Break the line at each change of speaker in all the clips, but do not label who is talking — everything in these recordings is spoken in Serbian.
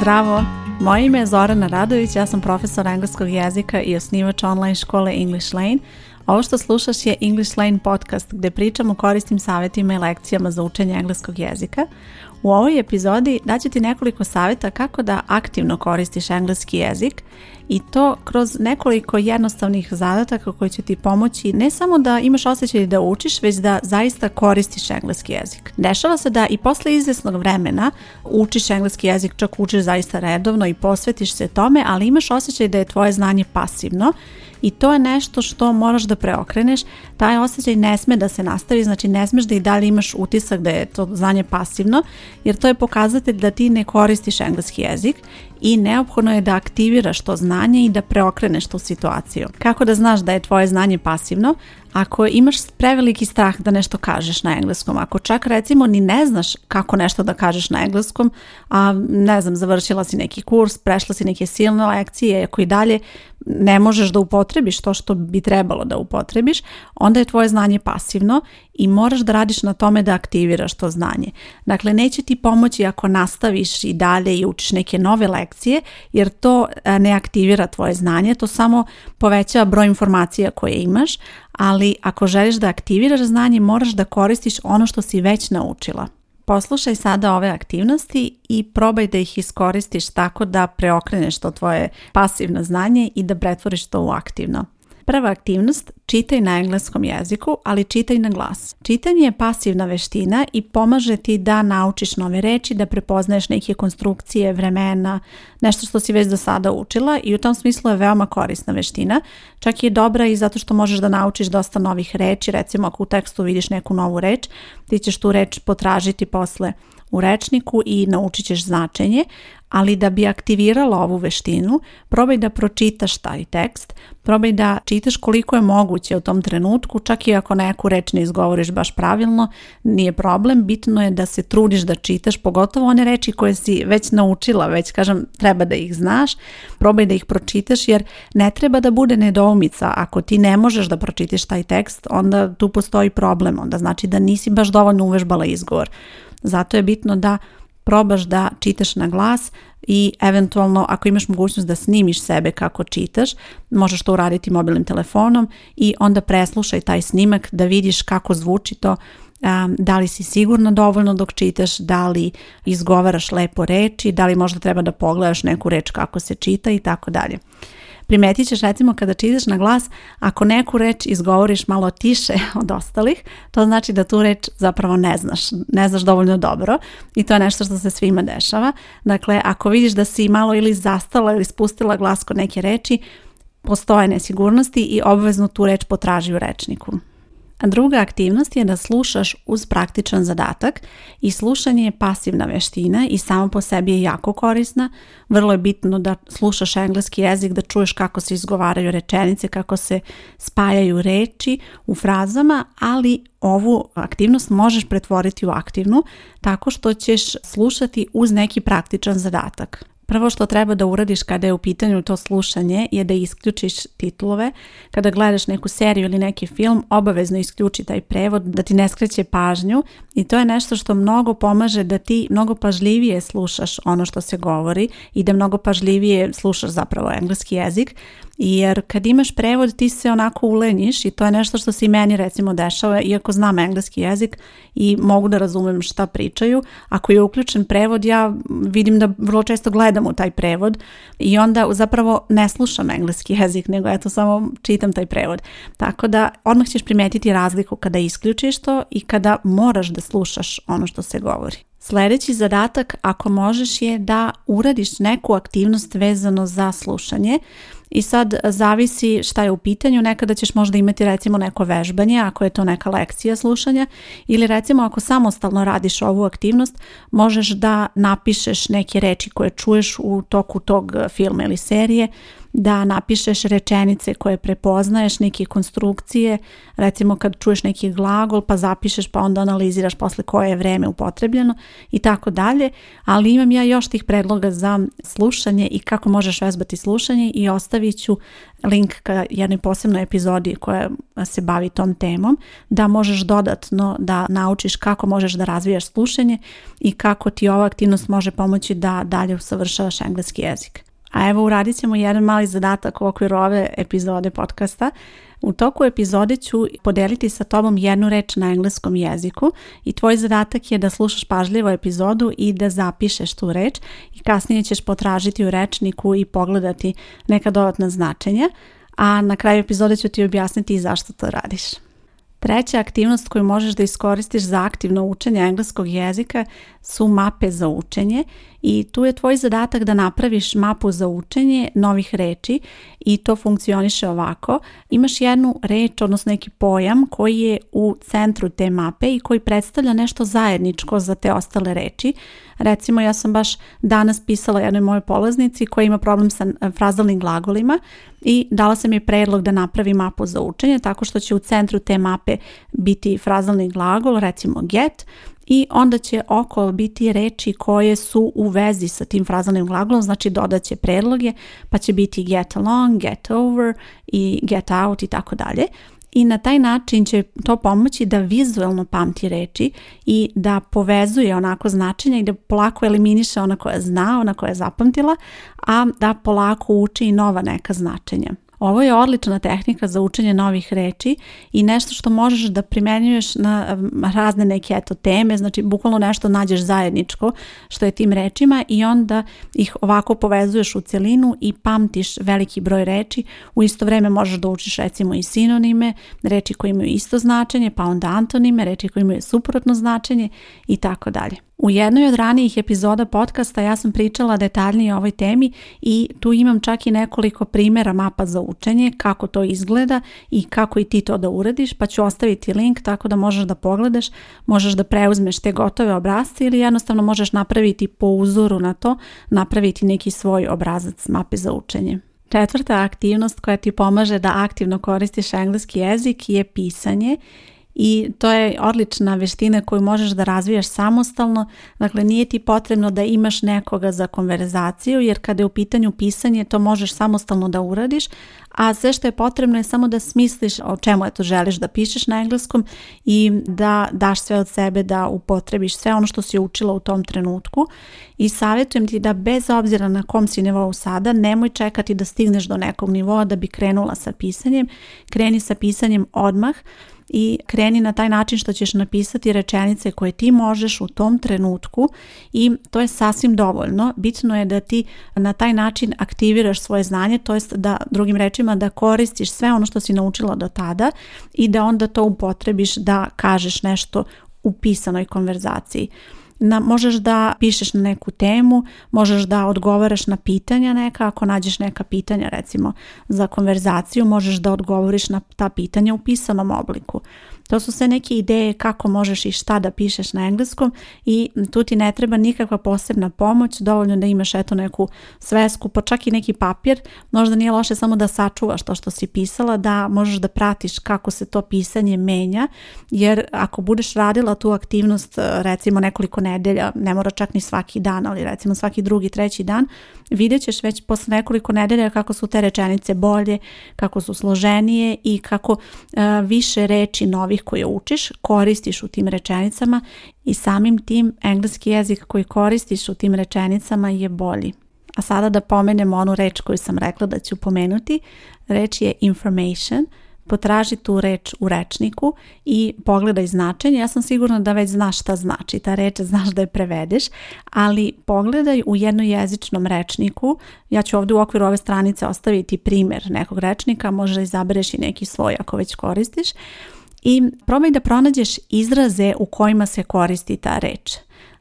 Zdravo, moje ime je Zorana Radović, ja sam profesor engleskog jezika i osnivač online škole English Lane. Ovo što slušaš je English Lane podcast gdje pričam o korisnim savjetima i lekcijama za učenje engleskog jezika. U ovoj epizodi daću ti nekoliko savjeta kako da aktivno koristiš engleski jezik i to kroz nekoliko jednostavnih zadataka koji će ti pomoći ne samo da imaš osjećaj da učiš, već da zaista koristiš engleski jezik. Dešava se da i posle izvjesnog vremena učiš engleski jezik, čak učiš zaista redovno i posvetiš se tome, ali imaš osjećaj da je tvoje znanje pasivno i to je nešto što moraš da preokreneš. Taj osjećaj ne sme da se nastavi, znači ne smeš da i dalje imaš utisak da je to znanje pasivno, jer to je pokazatelj da ti ne koristiš engleski jezik i neophodno je da aktiviraš to znanje i da preokreneš tu situaciju. Kako da znaš da je tvoje znanje pasivno? Ako imaš preveliki strah da nešto kažeš na engleskom, ako čak recimo ni ne znaš kako nešto da kažeš na engleskom, a ne znam, završila si neki kurs, prešla si neke silne lekcije, ako i dalje ne možeš da upotrebiš to što bi trebalo da upotrebiš, onda je tvoje znanje pasivno i moraš da radiš na tome da aktiviraš to znanje. Dakle, neće ti pomoći ako nastaviš i dalje i učiš neke nove lekcije, jer to e, ne aktivira tvoje znanje, to samo povećava broj informacija koje imaš, ali ako želiš da aktiviraš znanje, moraš da koristiš ono što si već naučila. Poslušaj sada ove aktivnosti i probaj da ih iskoristiš tako da preokreneš to tvoje pasivno znanje i da pretvoriš to u aktivno. Prva aktivnost, čitaj na engleskom jeziku, ali čitaj na glas. Čitanje je pasivna veština i pomaže ti da naučiš nove reči, da prepoznaješ neke konstrukcije, vremena, nešto što si već do sada učila i u tom smislu je veoma korisna veština. Čak je dobra i zato što možeš da naučiš dosta novih reči, recimo ako u tekstu vidiš neku novu reč, ti ćeš tu reč potražiti posle u rečniku i naučit ćeš značenje, ali da bi aktivirala ovu veštinu, probaj da pročitaš taj tekst, probaj da čitaš koliko je moguće u tom trenutku, čak i ako neku reč ne izgovoriš baš pravilno, nije problem, bitno je da se trudiš da čitaš, pogotovo one reči koje si već naučila, već kažem treba da ih znaš, probaj da ih pročitaš jer ne treba da bude nedoumica, ako ti ne možeš da pročitiš taj tekst, onda tu postoji problem, onda znači da nisi baš dovoljno uvežbala izgovor. Zato je bitno da probaš da čitaš na glas i eventualno ako imaš mogućnost da snimiš sebe kako čitaš, možeš to uraditi mobilnim telefonom i onda preslušaj taj snimak da vidiš kako zvuči to da li si sigurno dovoljno dok čitaš, da li izgovaraš lepo reči, da li možda treba da pogledaš neku reč kako se čita i tako dalje. Primetit ćeš recimo kada čitaš na glas, ako neku reč izgovoriš malo tiše od ostalih, to znači da tu reč zapravo ne znaš, ne znaš dovoljno dobro i to je nešto što se svima dešava. Dakle, ako vidiš da si malo ili zastala ili spustila glas kod neke reči, postoje nesigurnosti i obvezno tu reč potraži u rečniku. A druga aktivnost je da slušaš uz praktičan zadatak i slušanje je pasivna vještina i samo po sebi je jako korisna. Vrlo je bitno da slušaš engleski jezik, da čuješ kako se izgovaraju rečenice, kako se spajaju reči u frazama, ali ovu aktivnost možeš pretvoriti u aktivnu tako što ćeš slušati uz neki praktičan zadatak. Prvo što treba da uradiš kada je u pitanju to slušanje je da isključiš titlove. Kada gledaš neku seriju ili neki film, obavezno isključi taj prevod da ti ne skreće pažnju i to je nešto što mnogo pomaže da ti mnogo pažljivije slušaš ono što se govori i da mnogo pažljivije slušaš zapravo engleski jezik jer kad imaš prevod ti se onako uleniš i to je nešto što se i meni recimo dešava iako znam engleski jezik i mogu da razumijem šta pričaju. Ako je uključen prevod ja vidim da vrlo često gledam u taj prevod i onda zapravo ne slušam engleski jezik nego eto samo čitam taj prevod. Tako da odmah ćeš primijetiti razliku kada isključiš to i kada moraš da slušaš ono što se govori. Sljedeći zadatak ako možeš je da uradiš neku aktivnost vezano za slušanje. I sad zavisi šta je u pitanju, nekada ćeš možda imati recimo neko vežbanje, ako je to neka lekcija slušanja, ili recimo ako samostalno radiš ovu aktivnost, možeš da napišeš neke reči koje čuješ u toku tog filma ili serije, da napišeš rečenice koje prepoznaješ, neke konstrukcije, recimo kad čuješ neki glagol pa zapišeš pa onda analiziraš posle koje je vreme upotrebljeno i tako dalje, ali imam ja još tih predloga za slušanje i kako možeš vezbati slušanje i ostavit ću link ka jednoj posebnoj epizodi koja se bavi tom temom, da možeš dodatno da naučiš kako možeš da razvijaš slušanje i kako ti ova aktivnost može pomoći da dalje usavršavaš engleski jezik. A evo uradit ćemo jedan mali zadatak u okviru ove epizode podcasta. U toku epizode ću podeliti sa tobom jednu reč na engleskom jeziku i tvoj zadatak je da slušaš pažljivo epizodu i da zapišeš tu reč i kasnije ćeš potražiti u rečniku i pogledati neka dodatna značenja, a na kraju epizode ću ti objasniti i zašto to radiš. Treća aktivnost koju možeš da iskoristiš za aktivno učenje engleskog jezika su mape za učenje i tu je tvoj zadatak da napraviš mapu za učenje novih reči i to funkcioniše ovako. Imaš jednu reč, odnosno neki pojam koji je u centru te mape i koji predstavlja nešto zajedničko za te ostale reči. Recimo ja sam baš danas pisala jednoj mojoj polaznici koja ima problem sa e, frazalnim glagolima i dala sam joj predlog da napravi mapu za učenje tako što će u centru te mape biti frazalni glagol, recimo get, i onda će oko biti reči koje su u vezi sa tim frazalnim glagolom, znači dodat će predloge, pa će biti get along, get over i get out i tako dalje i na taj način će to pomoći da vizualno pamti reči i da povezuje onako značenja i da polako eliminiše ona koja zna, ona koja je zapamtila, a da polako uči i nova neka značenja. Ovo je odlična tehnika za učenje novih reči i nešto što možeš da primjenjuješ na razne neke eto teme, znači bukvalno nešto nađeš zajedničko što je tim rečima i onda ih ovako povezuješ u celinu i pamtiš veliki broj reči. U isto vrijeme možeš da učiš recimo i sinonime, reči koje imaju isto značenje, pa onda antonime, reči koje imaju suprotno značenje i tako dalje. U jednoj od ranijih epizoda podcasta ja sam pričala detaljnije o ovoj temi i tu imam čak i nekoliko primjera mapa za učenje, kako to izgleda i kako i ti to da uradiš, pa ću ostaviti link tako da možeš da pogledaš, možeš da preuzmeš te gotove obrazce ili jednostavno možeš napraviti po uzoru na to, napraviti neki svoj obrazac mape za učenje. Četvrta aktivnost koja ti pomaže da aktivno koristiš engleski jezik je pisanje i to je odlična veština koju možeš da razvijaš samostalno. Dakle, nije ti potrebno da imaš nekoga za konverzaciju, jer kada je u pitanju pisanje, to možeš samostalno da uradiš, a sve što je potrebno je samo da smisliš o čemu to želiš da pišeš na engleskom i da daš sve od sebe da upotrebiš sve ono što si učila u tom trenutku i savjetujem ti da bez obzira na kom si nivou sada nemoj čekati da stigneš do nekog nivoa da bi krenula sa pisanjem kreni sa pisanjem odmah i kreni na taj način što ćeš napisati rečenice koje ti možeš u tom trenutku i to je sasvim dovoljno. Bitno je da ti na taj način aktiviraš svoje znanje, to jest da drugim rečima da koristiš sve ono što si naučila do tada i da onda to upotrebiš da kažeš nešto u pisanoj konverzaciji na, možeš da pišeš na neku temu, možeš da odgovaraš na pitanja neka, ako nađeš neka pitanja recimo za konverzaciju, možeš da odgovoriš na ta pitanja u pisanom obliku. To su sve neke ideje kako možeš i šta da pišeš na engleskom i tu ti ne treba nikakva posebna pomoć, dovoljno da imaš eto neku svesku, pa čak i neki papir. Možda nije loše samo da sačuvaš to što si pisala, da možeš da pratiš kako se to pisanje menja, jer ako budeš radila tu aktivnost e, recimo nekoliko nedelja, ne mora čak ni svaki dan, ali recimo svaki drugi, treći dan, vidjet ćeš već posle nekoliko nedelja kako su te rečenice bolje, kako su složenije i kako e, više reči novih koju učiš koristiš u tim rečenicama i samim tim engleski jezik koji koristiš u tim rečenicama je bolji. A sada da pomenem onu reč koju sam rekla da ću pomenuti. Reč je information. Potraži tu reč u rečniku i pogledaj značenje. Ja sam sigurna da već znaš šta znači. Ta reč znaš da je prevedeš, ali pogledaj u jednojezičnom rečniku. Ja ću ovdje u okviru ove stranice ostaviti primjer nekog rečnika. Možda izabereš i neki svoj ako već koristiš i probaj da pronađeš izraze u kojima se koristi ta reč.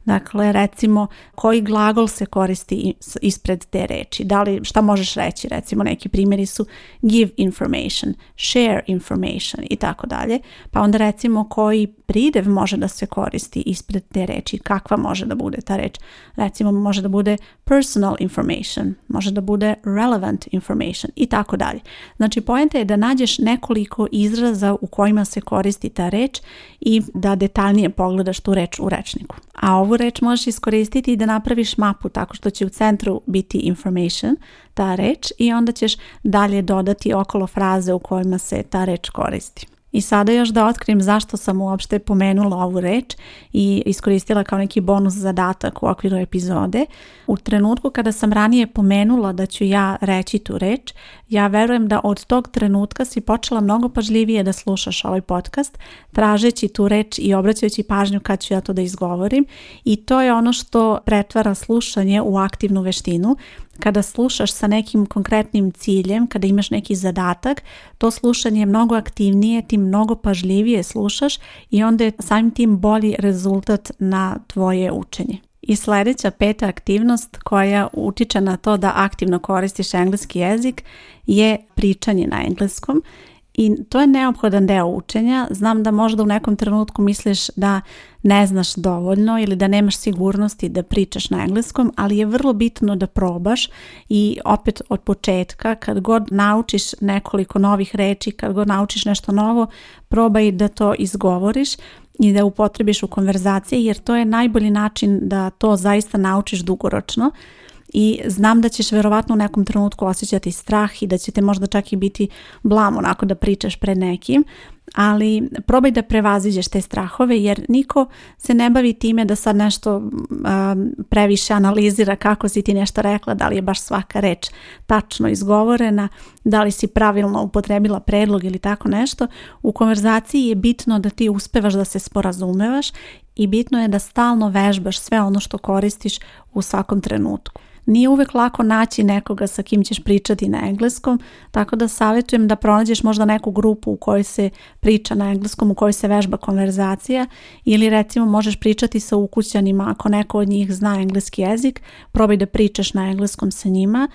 Dakle, recimo, koji glagol se koristi ispred te reči? Da li, šta možeš reći? Recimo, neki primjeri su give information, share information i tako dalje. Pa onda recimo koji pridev može da se koristi ispred te reči? Kakva može da bude ta reč? Recimo, može da bude personal information, može da bude relevant information i tako dalje. Znači, pojenta je da nađeš nekoliko izraza u kojima se koristi ta reč i da detaljnije pogledaš tu reč u rečniku. A ovo reč možeš iskoristiti i da napraviš mapu tako što će u centru biti information, ta reč i onda ćeš dalje dodati okolo fraze u kojima se ta reč koristi. I sada još da otkrim zašto sam uopšte pomenula ovu reč i iskoristila kao neki bonus zadatak u okviru epizode. U trenutku kada sam ranije pomenula da ću ja reći tu reč, ja verujem da od tog trenutka si počela mnogo pažljivije da slušaš ovaj podcast, tražeći tu reč i obraćajući pažnju kad ću ja to da izgovorim i to je ono što pretvara slušanje u aktivnu veštinu kada slušaš sa nekim konkretnim ciljem, kada imaš neki zadatak, to slušanje je mnogo aktivnije, ti mnogo pažljivije slušaš i onda je samim tim bolji rezultat na tvoje učenje. I sljedeća peta aktivnost koja utiče na to da aktivno koristiš engleski jezik je pričanje na engleskom i to je neophodan deo učenja. Znam da možda u nekom trenutku misliš da ne znaš dovoljno ili da nemaš sigurnosti da pričaš na engleskom, ali je vrlo bitno da probaš i opet od početka kad god naučiš nekoliko novih reći, kad god naučiš nešto novo, probaj da to izgovoriš i da upotrebiš u konverzaciji jer to je najbolji način da to zaista naučiš dugoročno i znam da ćeš verovatno u nekom trenutku osjećati strah i da će te možda čak i biti blam onako da pričaš pred nekim, ali probaj da prevaziđeš te strahove jer niko se ne bavi time da sad nešto um, previše analizira kako si ti nešto rekla, da li je baš svaka reč tačno izgovorena, da li si pravilno upotrebila predlog ili tako nešto. U konverzaciji je bitno da ti uspevaš da se sporazumevaš i bitno je da stalno vežbaš sve ono što koristiš u svakom trenutku. Nije uvek lako naći nekoga sa kim ćeš pričati na engleskom, tako da savjetujem da pronađeš možda neku grupu u kojoj se priča na engleskom, u kojoj se vežba konverzacija ili recimo možeš pričati sa ukućanima ako neko od njih zna engleski jezik, probaj da pričaš na engleskom sa njima,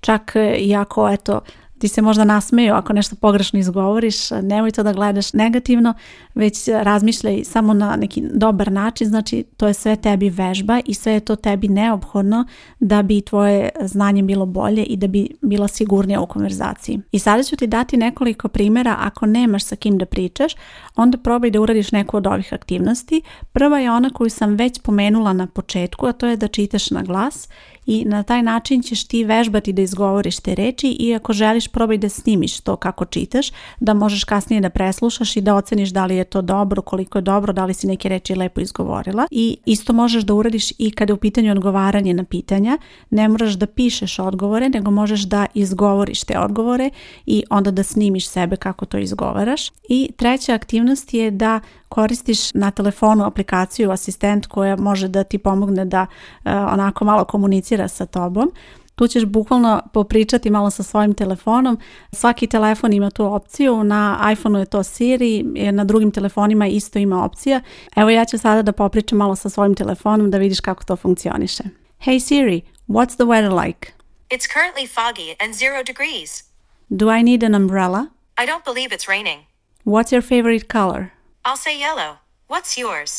čak i ako eto ti se možda nasmeju ako nešto pogrešno izgovoriš, nemoj to da gledaš negativno, već razmišljaj samo na neki dobar način, znači to je sve tebi vežba i sve je to tebi neophodno da bi tvoje znanje bilo bolje i da bi bila sigurnija u konverzaciji. I sada ću ti dati nekoliko primjera ako nemaš sa kim da pričaš, onda probaj da uradiš neku od ovih aktivnosti. Prva je ona koju sam već pomenula na početku, a to je da čitaš na glas i na taj način ćeš ti vežbati da izgovoriš te reči i ako želiš probaj da snimiš to kako čitaš, da možeš kasnije da preslušaš i da oceniš da li je to dobro, koliko je dobro, da li si neke reči lepo izgovorila i isto možeš da uradiš i kada je u pitanju odgovaranje na pitanja, ne moraš da pišeš odgovore, nego možeš da izgovoriš te odgovore i onda da snimiš sebe kako to izgovaraš. I treća aktivnost je da koristiš na telefonu aplikaciju asistent koja može da ti pomogne da e, onako malo komunicira sa tobom. Tu ćeš bukvalno popričati malo sa svojim telefonom. Svaki telefon ima tu opciju, na iPhoneu je to Siri, e, na drugim telefonima isto ima opcija. Evo ja ću sada da popričam malo sa svojim telefonom da vidiš kako to funkcioniše. Hey Siri, what's the weather like?
It's currently foggy and zero degrees.
Do I need an umbrella?
I don't believe it's raining.
What's your favorite color?
I'll say yellow. What's yours?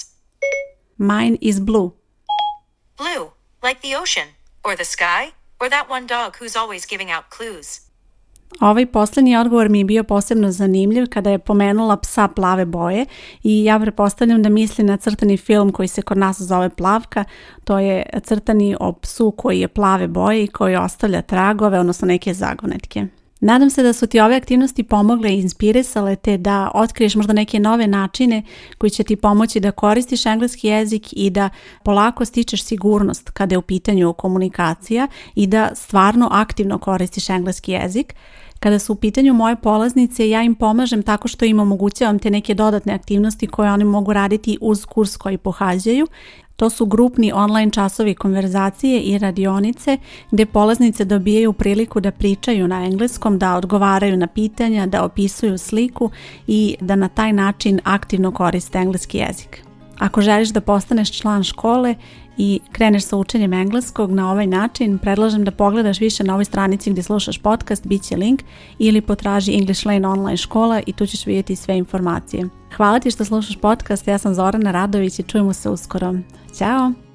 Mine
is blue.
Blue, like the ocean, or the sky, or that one dog who's always giving out clues.
Ovaj posljednji odgovor mi je bio posebno zanimljiv kada je pomenula psa plave boje i ja prepostavljam da misli na crtani film koji se kod nas zove Plavka. To je crtani o psu koji je plave boje i koji ostavlja tragove, odnosno neke zagonetke. Nadam se da su ti ove aktivnosti pomogle i inspirisale te da otkriješ možda neke nove načine koji će ti pomoći da koristiš engleski jezik i da polako stičeš sigurnost kada je u pitanju komunikacija i da stvarno aktivno koristiš engleski jezik. Kada su u pitanju moje polaznice, ja im pomažem tako što im omogućavam te neke dodatne aktivnosti koje oni mogu raditi uz kurs koji pohađaju, to su grupni online časovi konverzacije i radionice gdje polaznice dobijaju priliku da pričaju na engleskom, da odgovaraju na pitanja, da opisuju sliku i da na taj način aktivno koriste engleski jezik. Ako želiš da postaneš član škole i kreneš sa učenjem engleskog na ovaj način, predlažem da pogledaš više na ovoj stranici gdje slušaš podcast, bit će link, ili potraži English Lane online škola i tu ćeš vidjeti sve informacije. Hvala ti što slušaš podcast, ja sam Zorana Radović i čujemo se uskoro. Ćao!